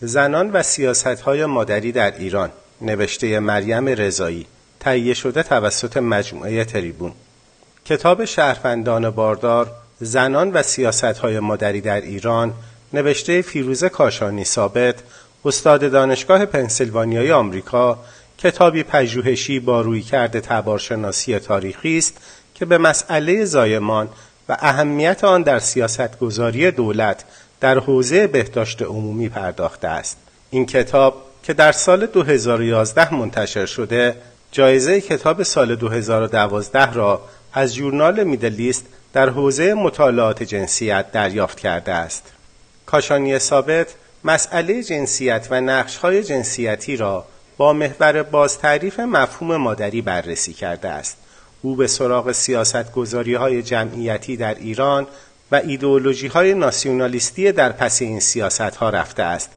زنان و سیاستهای مادری در ایران نوشته مریم رضایی تهیه شده توسط مجموعه تریبون. کتاب شهروندان باردار زنان و سیاستهای مادری در ایران نوشته فیروزه کاشانی ثابت استاد دانشگاه پنسیلوانیای آمریکا کتابی پژوهشی با رویکرد تبارشناسی تاریخی است که به مسئله زایمان و اهمیت آن در سیاستگذاری دولت در حوزه بهداشت عمومی پرداخته است. این کتاب که در سال 2011 منتشر شده، جایزه کتاب سال 2012 را از ژورنال میدلیست در حوزه مطالعات جنسیت دریافت کرده است. کاشانی ثابت مسئله جنسیت و نقش‌های جنسیتی را با محور باز تعریف مفهوم مادری بررسی کرده است. او به سراغ سیاست گذاری های جمعیتی در ایران و ایدئولوژی های ناسیونالیستی در پس این سیاست ها رفته است.